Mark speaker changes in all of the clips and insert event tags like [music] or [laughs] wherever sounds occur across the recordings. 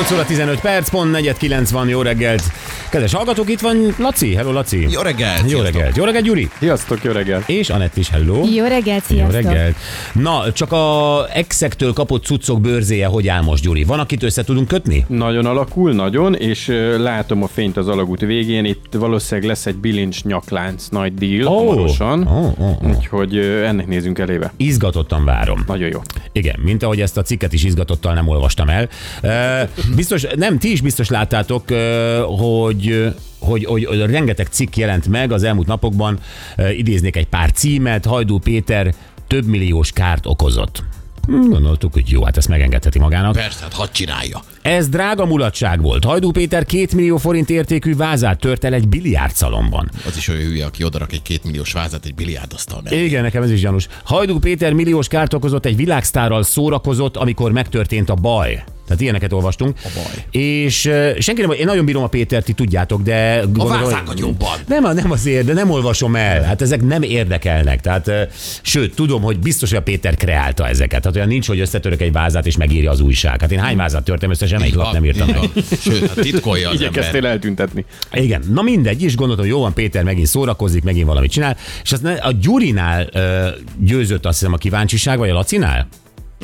Speaker 1: 8 óra 15 perc, pont 4 van, jó reggelt. Kedves hallgatók, itt van Laci. Hello, Laci.
Speaker 2: Jó reggelt!
Speaker 1: Jó
Speaker 2: sziasztok.
Speaker 1: reggelt. Jó reggelt, Gyuri.
Speaker 3: Sziasztok, jó reggelt!
Speaker 1: És Anett is, hello.
Speaker 4: Jó reggelt,
Speaker 1: Jó
Speaker 4: sziasztok!
Speaker 1: reggelt. Na, csak a exektől kapott cuccok bőrzéje, hogy áll most, Gyuri? Van, akit össze tudunk kötni?
Speaker 3: Nagyon alakul, nagyon, és látom a fényt az alagút végén, itt valószínűleg lesz egy bilincs nyaklánc nagy deal
Speaker 1: Ó.
Speaker 3: hamarosan,
Speaker 1: Ó, ó, ó.
Speaker 3: úgyhogy ennek nézünk elébe.
Speaker 1: Izgatottan várom.
Speaker 3: Nagyon jó.
Speaker 1: Igen, mint ahogy ezt a cikket is izgatottal nem olvastam el. Biztos, nem, ti is biztos láttátok, hogy hogy, hogy, hogy rengeteg cikk jelent meg az elmúlt napokban, idéznék egy pár címet, Hajdú Péter több milliós kárt okozott. Hm, Gondoltuk, hogy jó, hát ezt megengedheti magának.
Speaker 2: Persze, hát hadd csinálja.
Speaker 1: Ez drága mulatság volt. Hajdú Péter két millió forint értékű vázát tört el egy biliárdszalomban.
Speaker 2: Az is olyan hülye, aki odarak egy két milliós vázat egy biliárdasztal mellé.
Speaker 1: Igen, nekem ez is gyanús. Hajdú Péter milliós kárt okozott, egy világsztárral szórakozott, amikor megtörtént a baj. Tehát ilyeneket olvastunk.
Speaker 2: A baj.
Speaker 1: És uh, senki nem, én nagyon bírom a Pétert, ti tudjátok, de...
Speaker 2: A
Speaker 1: gondolom,
Speaker 2: vázákat jobban.
Speaker 1: Nem, nem azért, de nem olvasom el. Hát ezek nem érdekelnek. Tehát, uh, sőt, tudom, hogy biztos, hogy a Péter kreálta ezeket. Tehát olyan nincs, hogy összetörök egy vázát és megírja az újság. Hát én hány vázat törtem össze, semmelyik lap nem írtam meg.
Speaker 2: van. Sőt, hát titkolja az
Speaker 3: Igyekeztél
Speaker 2: ember.
Speaker 3: eltüntetni.
Speaker 1: Igen, na mindegy, is gondoltam, jó van, Péter megint szórakozik, megint valamit csinál, és aztán a Gyurinál ö, győzött azt hiszem a kíváncsiság, vagy a Lacinál?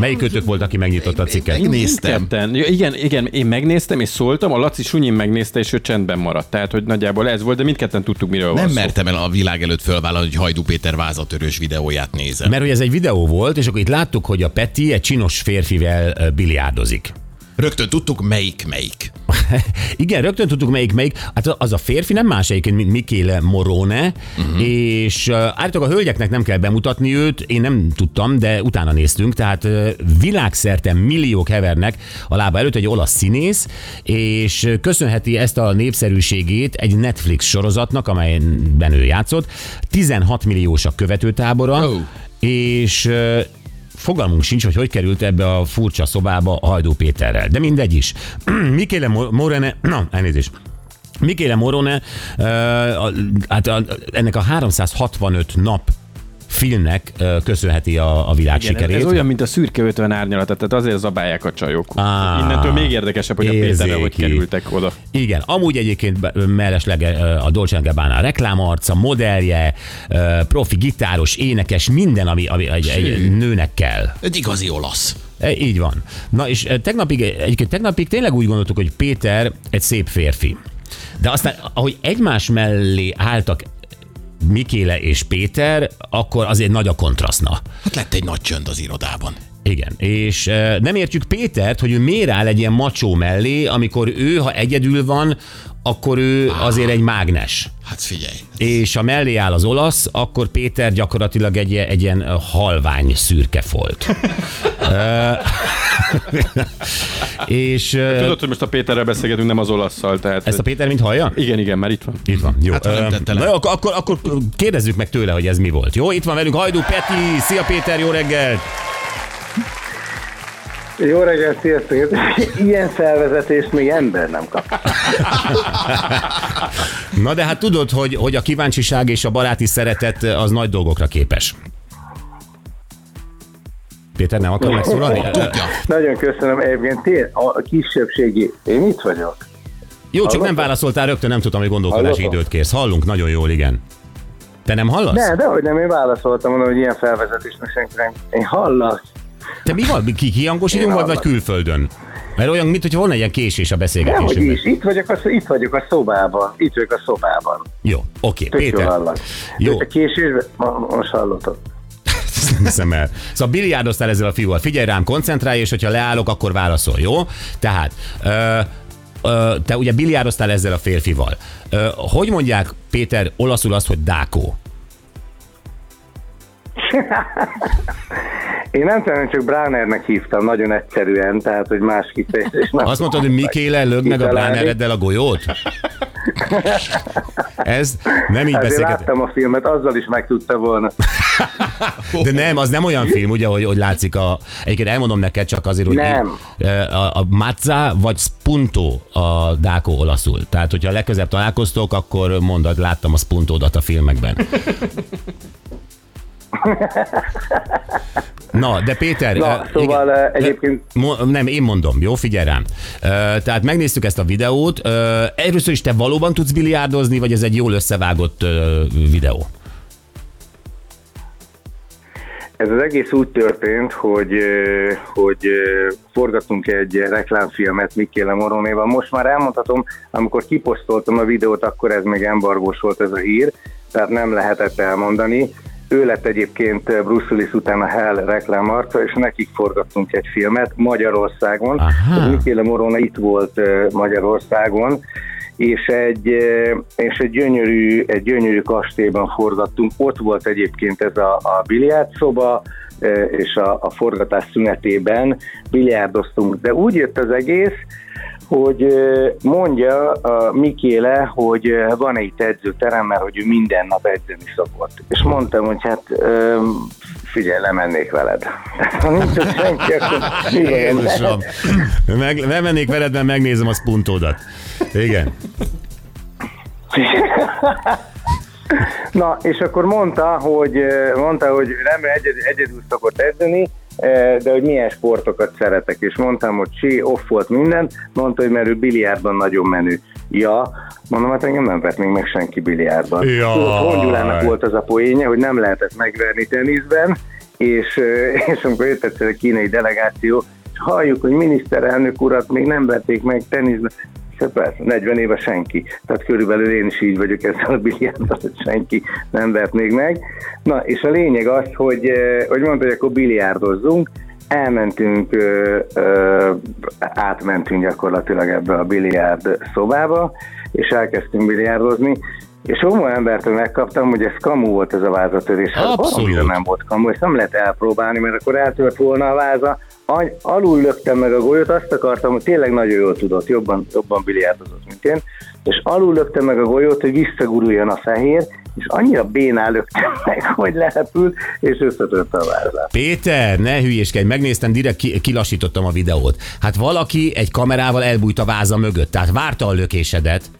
Speaker 1: Melyik kötök volt, aki megnyitotta a cikket?
Speaker 2: Megnéztem.
Speaker 3: Ketten. Ja, igen, igen, én megnéztem és szóltam, a Laci Sunyin megnézte, és ő csendben maradt. Tehát, hogy nagyjából ez volt, de mindketten tudtuk, miről van
Speaker 2: Nem
Speaker 3: szó.
Speaker 2: mertem el a világ előtt fölvállalni, hogy Hajdú Péter vázatörős videóját nézem.
Speaker 1: Mert hogy ez egy videó volt, és akkor itt láttuk, hogy a Peti egy csinos férfivel biliárdozik.
Speaker 2: Rögtön tudtuk, melyik melyik. [laughs]
Speaker 1: Igen, rögtön tudtuk melyik melyik. Hát az a férfi nem más egyébként, mint Michele Morone, uh-huh. és állítólag a hölgyeknek nem kell bemutatni őt, én nem tudtam, de utána néztünk, tehát világszerte milliók hevernek a lába előtt egy olasz színész, és köszönheti ezt a népszerűségét egy Netflix sorozatnak, amelyben ő játszott. 16 milliós a követőtábora,
Speaker 2: Ó.
Speaker 1: és Fogalmunk sincs, hogy hogy került ebbe a furcsa szobába a Hajdú Péterrel. De mindegy is. [clears throat] Mikéle Mo- Morene, [clears throat] na, elnézést. Mikéle Morone, hát ennek a 365 nap filmnek köszönheti a, a világ
Speaker 3: Igen,
Speaker 1: sikerét.
Speaker 3: ez olyan, mint a szürke 50 árnyalata, tehát azért zabálják a csajok.
Speaker 1: Á,
Speaker 3: Innentől még érdekesebb, hogy a Péterre hogy
Speaker 1: érzéki.
Speaker 3: kerültek oda.
Speaker 1: Igen, amúgy egyébként mellesleg a Dolce Gabbana a reklámarca, modellje, profi gitáros, énekes, minden, ami, ami egy, egy nőnek kell.
Speaker 2: Egy igazi olasz.
Speaker 1: E, Így van. Na és tegnapig, egyébként tegnapig tényleg úgy gondoltuk, hogy Péter egy szép férfi. De aztán, ahogy egymás mellé álltak Mikéle és Péter, akkor azért nagy a kontrasztna.
Speaker 2: Hát lett egy nagy csönd az irodában.
Speaker 1: Igen, és e, nem értjük Pétert, hogy ő miért áll egy ilyen macsó mellé, amikor ő, ha egyedül van, akkor ő azért egy mágnes.
Speaker 2: Hát figyelj.
Speaker 1: És ha mellé áll az olasz, akkor Péter gyakorlatilag egy, egy ilyen halvány szürke folt. [laughs] És
Speaker 3: Tudod, hogy most a Péterrel beszélgetünk, nem az olasszal, tehát...
Speaker 1: ezt a Péter mint hallja?
Speaker 3: Igen, igen, már itt van.
Speaker 1: Itt van, jó.
Speaker 2: Hát, le.
Speaker 1: Na jó, akkor, akkor, akkor kérdezzük meg tőle, hogy ez mi volt. Jó, itt van velünk Hajdú Peti. Szia Péter, jó reggelt!
Speaker 5: Jó reggelt, sziasztok! Ilyen felvezetést még ember nem kap. [laughs]
Speaker 1: Na de hát tudod, hogy, hogy a kíváncsiság és a baráti szeretet az nagy dolgokra képes. Péter, nem akar megszólalni? [laughs]
Speaker 5: Nagyon köszönöm, egyébként tény, a kisebbségi, én itt vagyok.
Speaker 1: Jó, csak nem válaszoltál rögtön, nem tudtam, hogy gondolkodási
Speaker 5: Hallottam?
Speaker 1: időt kérsz. Hallunk, nagyon jól, igen. Te nem hallasz?
Speaker 5: Ne, de hogy nem, én válaszoltam, mondom, hogy ilyen felvezetést meg senki nem. Én hallasz.
Speaker 1: Te mi van? Ki, kihangosítunk
Speaker 5: Én
Speaker 1: vagy, vagy külföldön? Mert olyan, mint hogyha volna egy ilyen késés a
Speaker 5: hogy
Speaker 1: beszélgetésünkben.
Speaker 5: is. Itt vagyok, a, itt vagyok a szobában. Itt vagyok a szobában.
Speaker 1: Jó, oké,
Speaker 5: Tök jól
Speaker 1: Péter.
Speaker 5: hallak.
Speaker 1: Jó.
Speaker 5: A késésben, most hallottam. [laughs]
Speaker 1: Ezt nem hiszem el. Szóval biliárdoztál ezzel a fiúval. Figyelj rám, koncentrálj, és hogyha leállok, akkor válaszol, jó? Tehát, ö, ö, te ugye biliárdoztál ezzel a férfival. Ö, hogy mondják, Péter, olaszul azt, hogy dákó?
Speaker 5: Én nem tudom, csak Bránernek hívtam, nagyon egyszerűen, tehát, hogy más kifejezés.
Speaker 1: Azt mondtad, hogy Mikéle lög meg a
Speaker 5: Kitalálni.
Speaker 1: Blánereddel a golyót? Ez nem így beszélget.
Speaker 5: láttam a filmet, azzal is meg tudta volna. [laughs]
Speaker 1: De nem, az nem olyan film, ugye, hogy, hogy látszik a... Egyébként elmondom neked csak azért, hogy
Speaker 5: Nem.
Speaker 1: Én, a, a mazza vagy spunto a dákó olaszul. Tehát, hogyha legközebb találkoztok, akkor mondod, láttam a spuntódat a filmekben. [laughs] Na, de Péter...
Speaker 5: Na, szóval,
Speaker 1: igen,
Speaker 5: egyébként-
Speaker 1: Mo- nem, én mondom, jó, figyelj rám. Uh, tehát megnéztük ezt a videót. Uh, először is te valóban tudsz biliárdozni, vagy ez egy jól összevágott uh, videó?
Speaker 5: Ez az egész úgy történt, hogy, hogy forgatunk egy reklámfilmet Mikéle Moronéval. Most már elmondhatom, amikor kiposztoltam a videót, akkor ez még embargós volt ez a hír, tehát nem lehetett elmondani. Ő lett egyébként Bruce Willis után a Hell reklámarca, és nekik forgattunk egy filmet Magyarországon. Mikéle Morona itt volt Magyarországon, és egy, és egy, gyönyörű, egy gyönyörű kastélyban forgattunk. Ott volt egyébként ez a, a biliárdszoba, és a, a forgatás szünetében biliárdoztunk. De úgy jött az egész, hogy mondja a Mikéle, hogy van egy edzőterem, mert hogy ő minden nap edzeni szokott. És mondtam, hogy hát figyelj, lemennék veled. Ha [laughs] nincs ott senki, akkor?
Speaker 1: Jézusom. Meg, nem mennék veled, mert megnézem a spuntódat. Igen. [laughs]
Speaker 5: Na, és akkor mondta, hogy, mondta, hogy nem egyedül, egyedül szokott edzeni, de hogy milyen sportokat szeretek, és mondtam, hogy sí, off volt minden, mondta, hogy mert ő biliárdban nagyon menő. Ja, mondom, hát engem nem vett még meg senki biliárdban. Tudod, Hongyulának volt az a poénja, hogy nem lehetett megverni teniszben, és, eh, és amikor jött egyszer a kínai delegáció, és halljuk, hogy miniszterelnök urat még nem verték meg teniszben, Hát persze, 40 éve senki. Tehát körülbelül én is így vagyok ezzel a biliárddal, hogy senki nem vert még meg. Na, és a lényeg az, hogy, eh, hogy mondta, hogy akkor biliárdozzunk, elmentünk, ö, ö, átmentünk gyakorlatilag ebbe a biliárd szobába, és elkezdtünk biliárdozni, és csomó embertől megkaptam, hogy ez kamu volt ez a vázatörés. Hát
Speaker 1: Abszolút.
Speaker 5: nem volt kamu, ezt nem lehet elpróbálni, mert akkor eltört volna a váza. Alul löktem meg a golyót, azt akartam, hogy tényleg nagyon jól tudott, jobban, jobban biliárdozott, mint én, és alul löktem meg a golyót, hogy visszaguruljon a fehér, és annyira bénál löktem [laughs] meg, hogy lerepült, és összetört a vázát.
Speaker 1: Péter, ne hülyéskedj, megnéztem, direkt ki, kilassítottam a videót. Hát valaki egy kamerával elbújt a váza mögött, tehát várta a lökésedet.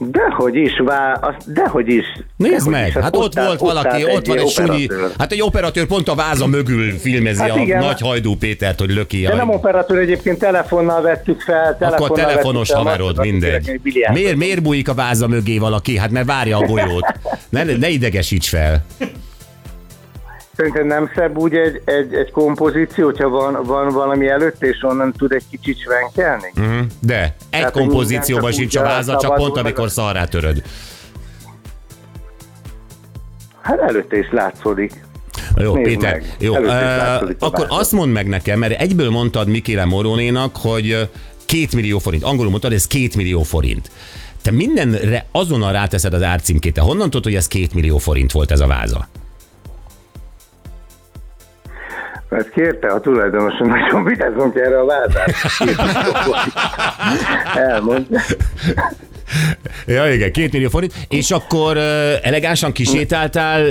Speaker 5: Dehogy is, vá, azt, dehogy is.
Speaker 1: Nézd
Speaker 5: dehogy
Speaker 1: meg,
Speaker 5: is.
Speaker 1: hát ott,
Speaker 5: áll-
Speaker 1: volt valaki,
Speaker 5: áll
Speaker 1: ott van egy
Speaker 5: operatőr.
Speaker 1: hát egy operatőr pont a váza mögül filmezi
Speaker 5: Hát
Speaker 1: a
Speaker 5: igen.
Speaker 1: nagy hajdú Pétert, hogy löki.
Speaker 5: De
Speaker 1: a-
Speaker 5: nem operatőr, egyébként telefonnal vettük fel.
Speaker 1: Akkor
Speaker 5: telefonnal
Speaker 1: telefonos
Speaker 5: vettük
Speaker 1: haverod, mindegy. Miért, miért bújik a váza mögé valaki? Hát mert várja a golyót. Ne, ne idegesíts fel.
Speaker 5: Szerintem nem szebb úgy egy, egy, egy kompozíció, hogyha van, van valami előtt, és onnan tud egy kicsit svenkelni?
Speaker 1: Mhm. De egy
Speaker 5: Hát, hogy
Speaker 1: kompozícióban sincs a váza, csak pont amikor szarrá töröd.
Speaker 5: Hát előtte is látszódik.
Speaker 1: Jó,
Speaker 5: Nézd
Speaker 1: Péter,
Speaker 5: meg.
Speaker 1: jó. Uh, akkor azt mondd meg nekem, mert egyből mondtad Mikéle Moronénak, hogy két millió forint. Angolul mondtad, ez két millió forint. Te mindenre azonnal ráteszed az árcímkét. Te honnan tudod, hogy ez két millió forint volt ez a váza?
Speaker 5: Mert kérte a tulajdonos, hogy nagyon vigyázzunk erre a vázát. Elmondja.
Speaker 1: Ja, igen, két millió forint. És akkor elegánsan kisétáltál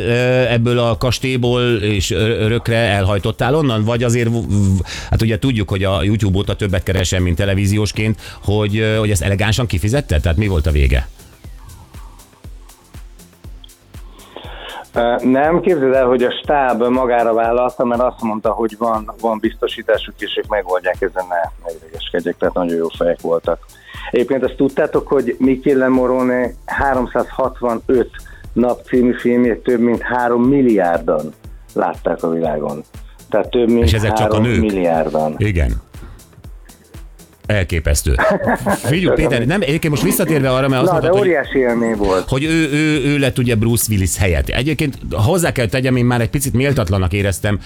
Speaker 1: ebből a kastélyból, és örökre elhajtottál onnan? Vagy azért, hát ugye tudjuk, hogy a YouTube óta többet keresem, mint televíziósként, hogy, hogy ezt elegánsan kifizetted? Tehát mi volt a vége?
Speaker 5: Nem, képzeld el, hogy a stáb magára vállalta, mert azt mondta, hogy van, van biztosításuk, és ők megoldják ezen ne, idegeskedjek, tehát nagyon jó fejek voltak. Egyébként azt tudtátok, hogy Michele Morone 365 nap című filmjét több mint 3 milliárdan látták a világon. Tehát több mint
Speaker 1: És ezek csak a
Speaker 5: 3
Speaker 1: nők?
Speaker 5: milliárdan.
Speaker 1: Igen. Elképesztő. Figyelj, Péter, nem, egyébként most visszatérve arra, mert azt
Speaker 5: Na, de
Speaker 1: mondtad, hogy
Speaker 5: óriási élmény volt.
Speaker 1: hogy ő, ő, ő lett ugye Bruce Willis helyett. Egyébként hozzá kell tegyem, én már egy picit méltatlanak éreztem,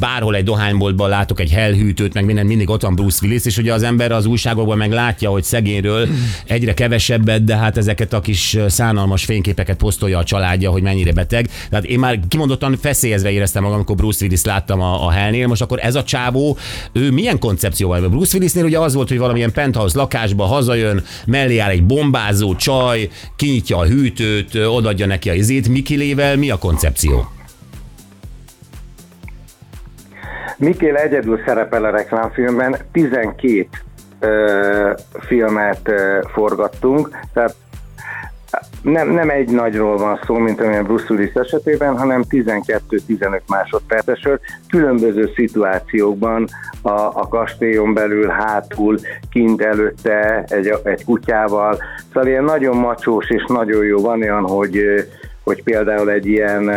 Speaker 1: bárhol egy dohányboltban látok egy hellhűtőt, meg minden, mindig ott van Bruce Willis, és ugye az ember az újságokban meg látja, hogy szegényről egyre kevesebbet, de hát ezeket a kis szánalmas fényképeket posztolja a családja, hogy mennyire beteg. Tehát én már kimondottan feszélyezve éreztem magam, amikor Bruce Willis láttam a, a hellnél. Most akkor ez a csávó, ő milyen koncepcióval? Bruce Willisnél ugye az volt, hogy valamilyen penthouse lakásba hazajön, mellé áll egy bombázó csaj, kinyitja a hűtőt, ö, odaadja neki a izét. Mikilével mi a koncepció?
Speaker 5: Mikél egyedül szerepel a reklámfilmben, 12 ö, filmet ö, forgattunk, tehát nem, nem egy nagyról van szó, mint amilyen Bruce Willis esetében, hanem 12-15 másodpercesről, különböző szituációkban a, a kastélyon belül, hátul, kint előtte egy, egy kutyával. Szóval ilyen nagyon macsós és nagyon jó. Van olyan, hogy, hogy például egy ilyen,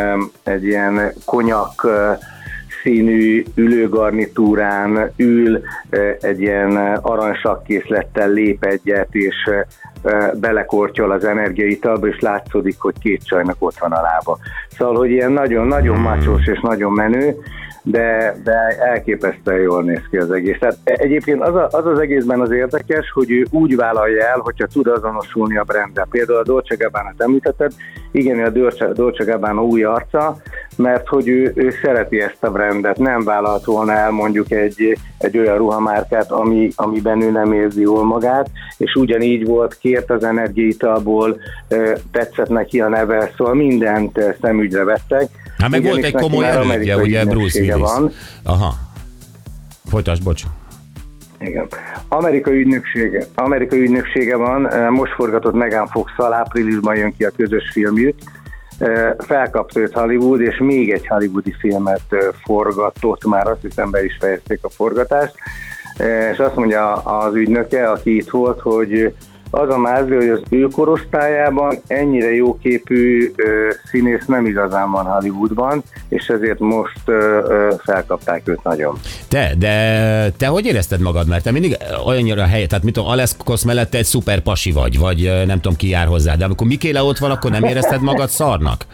Speaker 5: egy ilyen konyak színű ülőgarnitúrán ül, egy ilyen aranysakkészlettel lép egyet, és belekortyol az energiaitalba, és látszódik, hogy két csajnak ott van a lába. Szóval, hogy ilyen nagyon-nagyon macsós és nagyon menő, de, de elképesztően jól néz ki az egész. Tehát egyébként az, a, az az egészben az érdekes, hogy ő úgy vállalja el, hogyha tud azonosulni a brandel. Például a Dolce gabbana említetted, igen, a Dolce, Dolce Gabbana új arca, mert hogy ő, ő szereti ezt a brandet, nem vállalhat volna el mondjuk egy, egy olyan ruhamárkát, ami, amiben ő nem érzi jól magát, és ugyanígy volt, kért az energiaitalból, tetszett neki a neve, szóval mindent szemügyre vettek.
Speaker 1: Hát meg volt egy komoly elődje, ugye Bruce Willis.
Speaker 5: Van.
Speaker 1: Aha. Folytasd, bocs.
Speaker 5: Igen. Amerikai ügynöksége, Amerikai ügynöksége van, eh, most forgatott Megan fox áprilisban jön ki a közös filmjük. Eh, Felkapta őt Hollywood, és még egy hollywoodi filmet eh, forgatott, már azt hiszem be is fejezték a forgatást, és azt mondja az ügynöke, aki itt volt, hogy az a mázli, hogy az ő korosztályában ennyire jóképű ö, színész nem igazán van Hollywoodban, és ezért most ö, ö, felkapták őt nagyon.
Speaker 1: Te, de te hogy érezted magad? Mert te mindig olyannyira hely, tehát mit tudom, Aleszkosz mellett egy szuper pasi vagy, vagy nem tudom ki jár hozzá, de amikor Mikéle ott van, akkor nem érezted magad szarnak?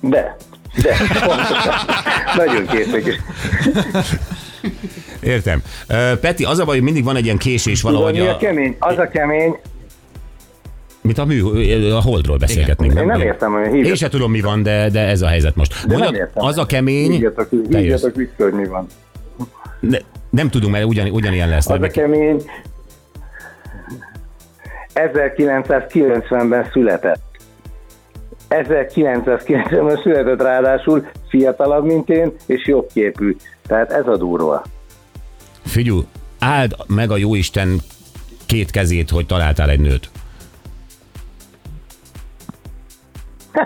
Speaker 5: De, de, pontosan. Nagyon készek.
Speaker 1: Értem. Peti, az a baj, hogy mindig van egy ilyen késés
Speaker 5: Tudod,
Speaker 1: valahogy.
Speaker 5: mi a kemény? Az a kemény,
Speaker 1: mint a mű, a holdról beszélgetnénk.
Speaker 5: én nem értem, hogy
Speaker 1: Én
Speaker 5: hívjatok,
Speaker 1: se tudom, mi van, de, de ez a helyzet most.
Speaker 5: de nem
Speaker 1: Mondjad,
Speaker 5: értem.
Speaker 1: az a kemény,
Speaker 5: Hívjatok, hívjatok vissza, hogy mi van.
Speaker 1: Ne, nem tudunk, mert ugyan, ugyanilyen lesz.
Speaker 5: Az a kemény 1990-ben született. 1990-ben született ráadásul fiatalabb, mint én, és jobbképű. Tehát ez a durva.
Speaker 1: Figyú, áld meg a jóisten két kezét, hogy találtál egy nőt.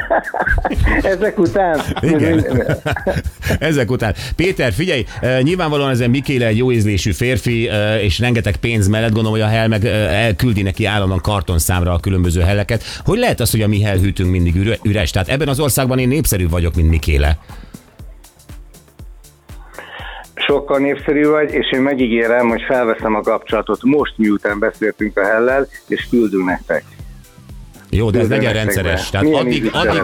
Speaker 1: [laughs]
Speaker 5: Ezek után...
Speaker 1: Igen. [laughs] Ezek után. Péter, figyelj, eh, nyilvánvalóan ez egy Mikéle egy jó ízlésű férfi, eh, és rengeteg pénz mellett gondolom, hogy a hell meg eh, elküldi neki állandóan kartonszámra a különböző helleket. Hogy lehet az, hogy a mi hellhűtünk mindig üre- üres? Tehát ebben az országban én népszerű vagyok, mint Mikéle.
Speaker 5: Sokkal népszerű vagy, és én megígérem, hogy felveszem a kapcsolatot most, miután beszéltünk a hellel, és küldünk nektek.
Speaker 1: Jó, de ez legyen
Speaker 5: be.
Speaker 1: rendszeres. Tehát addig, addig,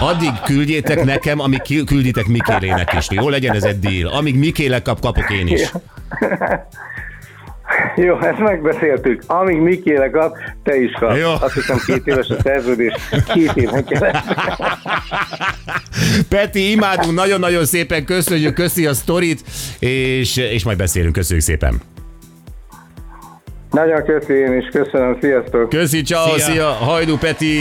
Speaker 1: addig küldjétek nekem, amíg külditek Mikélének is. Jó, legyen ez egy deal. Amíg Mikéle kap, kapok én is. [laughs]
Speaker 5: Jó, ezt megbeszéltük. Amíg Mikéle kap, te is kap.
Speaker 1: Jó.
Speaker 5: Azt hiszem két éves a szerződés, két éven keresztül. [laughs]
Speaker 1: Peti, imádunk, nagyon-nagyon szépen köszönjük, köszi a sztorit, és, és majd beszélünk, köszönjük szépen.
Speaker 5: Nagyon köszi én is, köszönöm, sziasztok!
Speaker 1: Köszi, ciao, szia.
Speaker 2: Szia.
Speaker 1: hajdu Peti.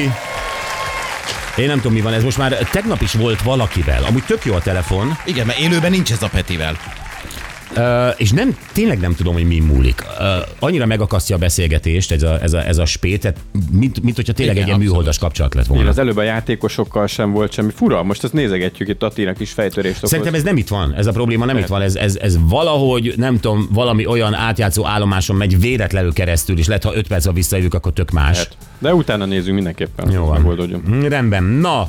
Speaker 1: Én nem tudom, mi van ez. Most már tegnap is volt valakivel. Amúgy tök jó a telefon,
Speaker 2: Igen, mert élőben nincs ez a Petivel.
Speaker 1: Uh, és nem, tényleg nem tudom, hogy mi múlik. Uh, annyira megakasztja a beszélgetést ez a, ez a, ez a spét, tehát mint, mint hogyha tényleg
Speaker 2: Igen,
Speaker 1: egy ilyen műholdas kapcsolat lett
Speaker 3: Igen,
Speaker 1: volna.
Speaker 3: az előbb a játékosokkal sem volt semmi. Fura, most ezt nézegetjük itt Attinak is fejtörést okoz.
Speaker 1: Szerintem ez nem itt van, ez a probléma nem itt van, ez, ez, ez valahogy, nem tudom, valami olyan átjátszó állomáson megy véletlenül keresztül, és lehet, ha 5 perc visszajövök, akkor tök más.
Speaker 3: Hát, De utána nézzünk mindenképpen.
Speaker 1: Jó van.
Speaker 3: megoldódjon.
Speaker 1: Mm, Rendben. Na,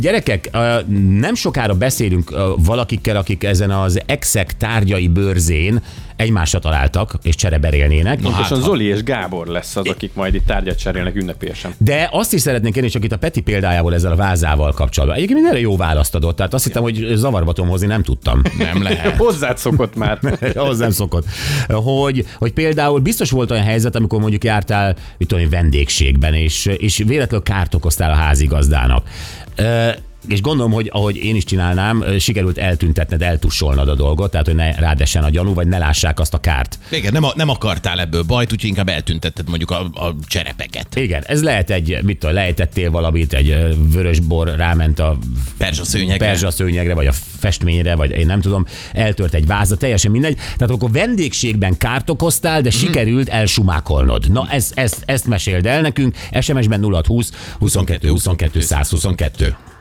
Speaker 1: gyerekek, nem sokára beszélünk valakikkel, akik ezen az exek tárgyai bőrzén egymásra találtak, és csereberélnének.
Speaker 3: Pontosan
Speaker 2: hát,
Speaker 3: Zoli és Gábor lesz az, akik majd itt tárgyat cserélnek ünnepélyesen.
Speaker 1: De azt is szeretnénk kérni, csak itt a Peti példájából ezzel a vázával kapcsolatban. Egyébként mindenre jó választ adott, tehát azt hittem, hogy zavarba tudom hozni, nem tudtam.
Speaker 2: Nem lehet. [laughs]
Speaker 3: Hozzád szokott már. [laughs]
Speaker 1: Nem szokott. Hogy, hogy például biztos volt olyan helyzet, amikor mondjuk jártál, mit tudom, én, vendégségben, és, és véletlenül kárt okoztál a házigazdának. És gondolom, hogy ahogy én is csinálnám, sikerült eltüntetned, eltussolnod a dolgot, tehát hogy ne rádessen a gyanú, vagy ne lássák azt a kárt.
Speaker 2: Igen, nem, a- nem akartál ebből bajt, úgyhogy inkább eltüntetted mondjuk a, a cserepeket.
Speaker 1: Igen, ez lehet egy, mit tudom, lejtettél valamit, egy vörös bor ráment a
Speaker 2: Perzsa szőnyegre.
Speaker 1: perzsa szőnyegre, vagy a festményre, vagy én nem tudom, eltört egy váza, teljesen mindegy. Tehát akkor vendégségben kárt okoztál, de sikerült elsumákolnod. Na, ez, ezt, ezt meséld el nekünk, SMS-ben 0620 22 22 122.